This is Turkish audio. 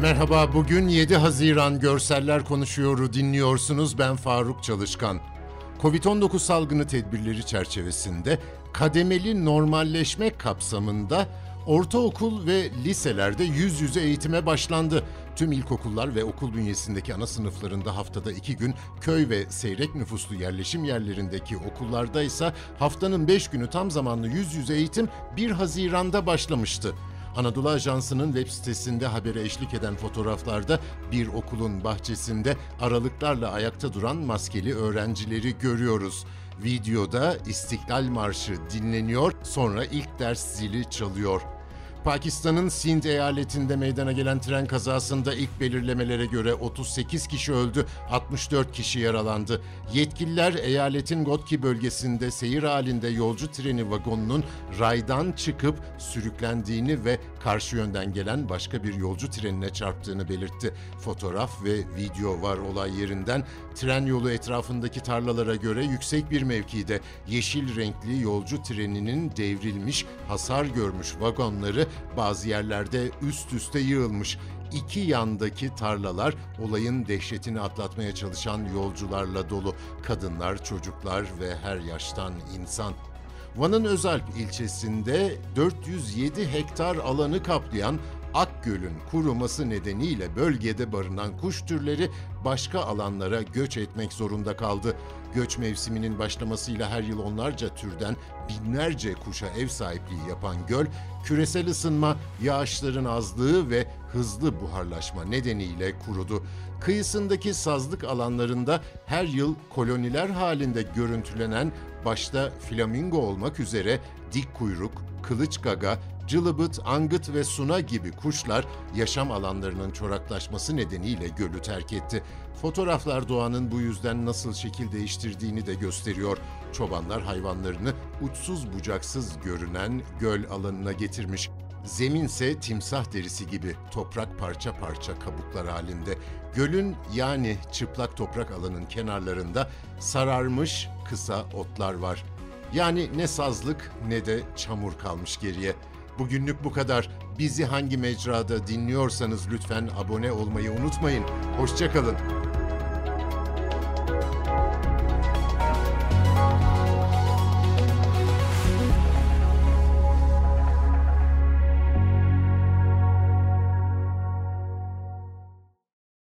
Merhaba, bugün 7 Haziran Görseller Konuşuyor'u dinliyorsunuz. Ben Faruk Çalışkan. Covid-19 salgını tedbirleri çerçevesinde kademeli normalleşme kapsamında ortaokul ve liselerde yüz yüze eğitime başlandı. Tüm ilkokullar ve okul bünyesindeki ana sınıflarında haftada iki gün, köy ve seyrek nüfuslu yerleşim yerlerindeki okullarda ise haftanın beş günü tam zamanlı yüz yüze eğitim 1 Haziran'da başlamıştı. Anadolu Ajansı'nın web sitesinde habere eşlik eden fotoğraflarda bir okulun bahçesinde aralıklarla ayakta duran maskeli öğrencileri görüyoruz. Videoda İstiklal Marşı dinleniyor, sonra ilk ders zili çalıyor. Pakistan'ın Sind eyaletinde meydana gelen tren kazasında ilk belirlemelere göre 38 kişi öldü, 64 kişi yaralandı. Yetkililer eyaletin Gotki bölgesinde seyir halinde yolcu treni vagonunun raydan çıkıp sürüklendiğini ve karşı yönden gelen başka bir yolcu trenine çarptığını belirtti. Fotoğraf ve video var olay yerinden. Tren yolu etrafındaki tarlalara göre yüksek bir mevkide yeşil renkli yolcu treninin devrilmiş, hasar görmüş vagonları bazı yerlerde üst üste yığılmış. İki yandaki tarlalar olayın dehşetini atlatmaya çalışan yolcularla dolu. Kadınlar, çocuklar ve her yaştan insan. Van'ın Özalp ilçesinde 407 hektar alanı kaplayan Akgöl'ün kuruması nedeniyle bölgede barınan kuş türleri başka alanlara göç etmek zorunda kaldı. Göç mevsiminin başlamasıyla her yıl onlarca türden binlerce kuşa ev sahipliği yapan göl, küresel ısınma, yağışların azlığı ve hızlı buharlaşma nedeniyle kurudu. Kıyısındaki sazlık alanlarında her yıl koloniler halinde görüntülenen başta flamingo olmak üzere dik kuyruk, kılıç gaga, cılıbıt, angıt ve suna gibi kuşlar yaşam alanlarının çoraklaşması nedeniyle gölü terk etti. Fotoğraflar doğanın bu yüzden nasıl şekil değiştirdiğini de gösteriyor. Çobanlar hayvanlarını uçsuz bucaksız görünen göl alanına getirmiş. Zeminse timsah derisi gibi toprak parça parça kabuklar halinde. Gölün yani çıplak toprak alanın kenarlarında sararmış kısa otlar var. Yani ne sazlık ne de çamur kalmış geriye. Bugünlük bu kadar. Bizi hangi mecrada dinliyorsanız lütfen abone olmayı unutmayın. Hoşçakalın.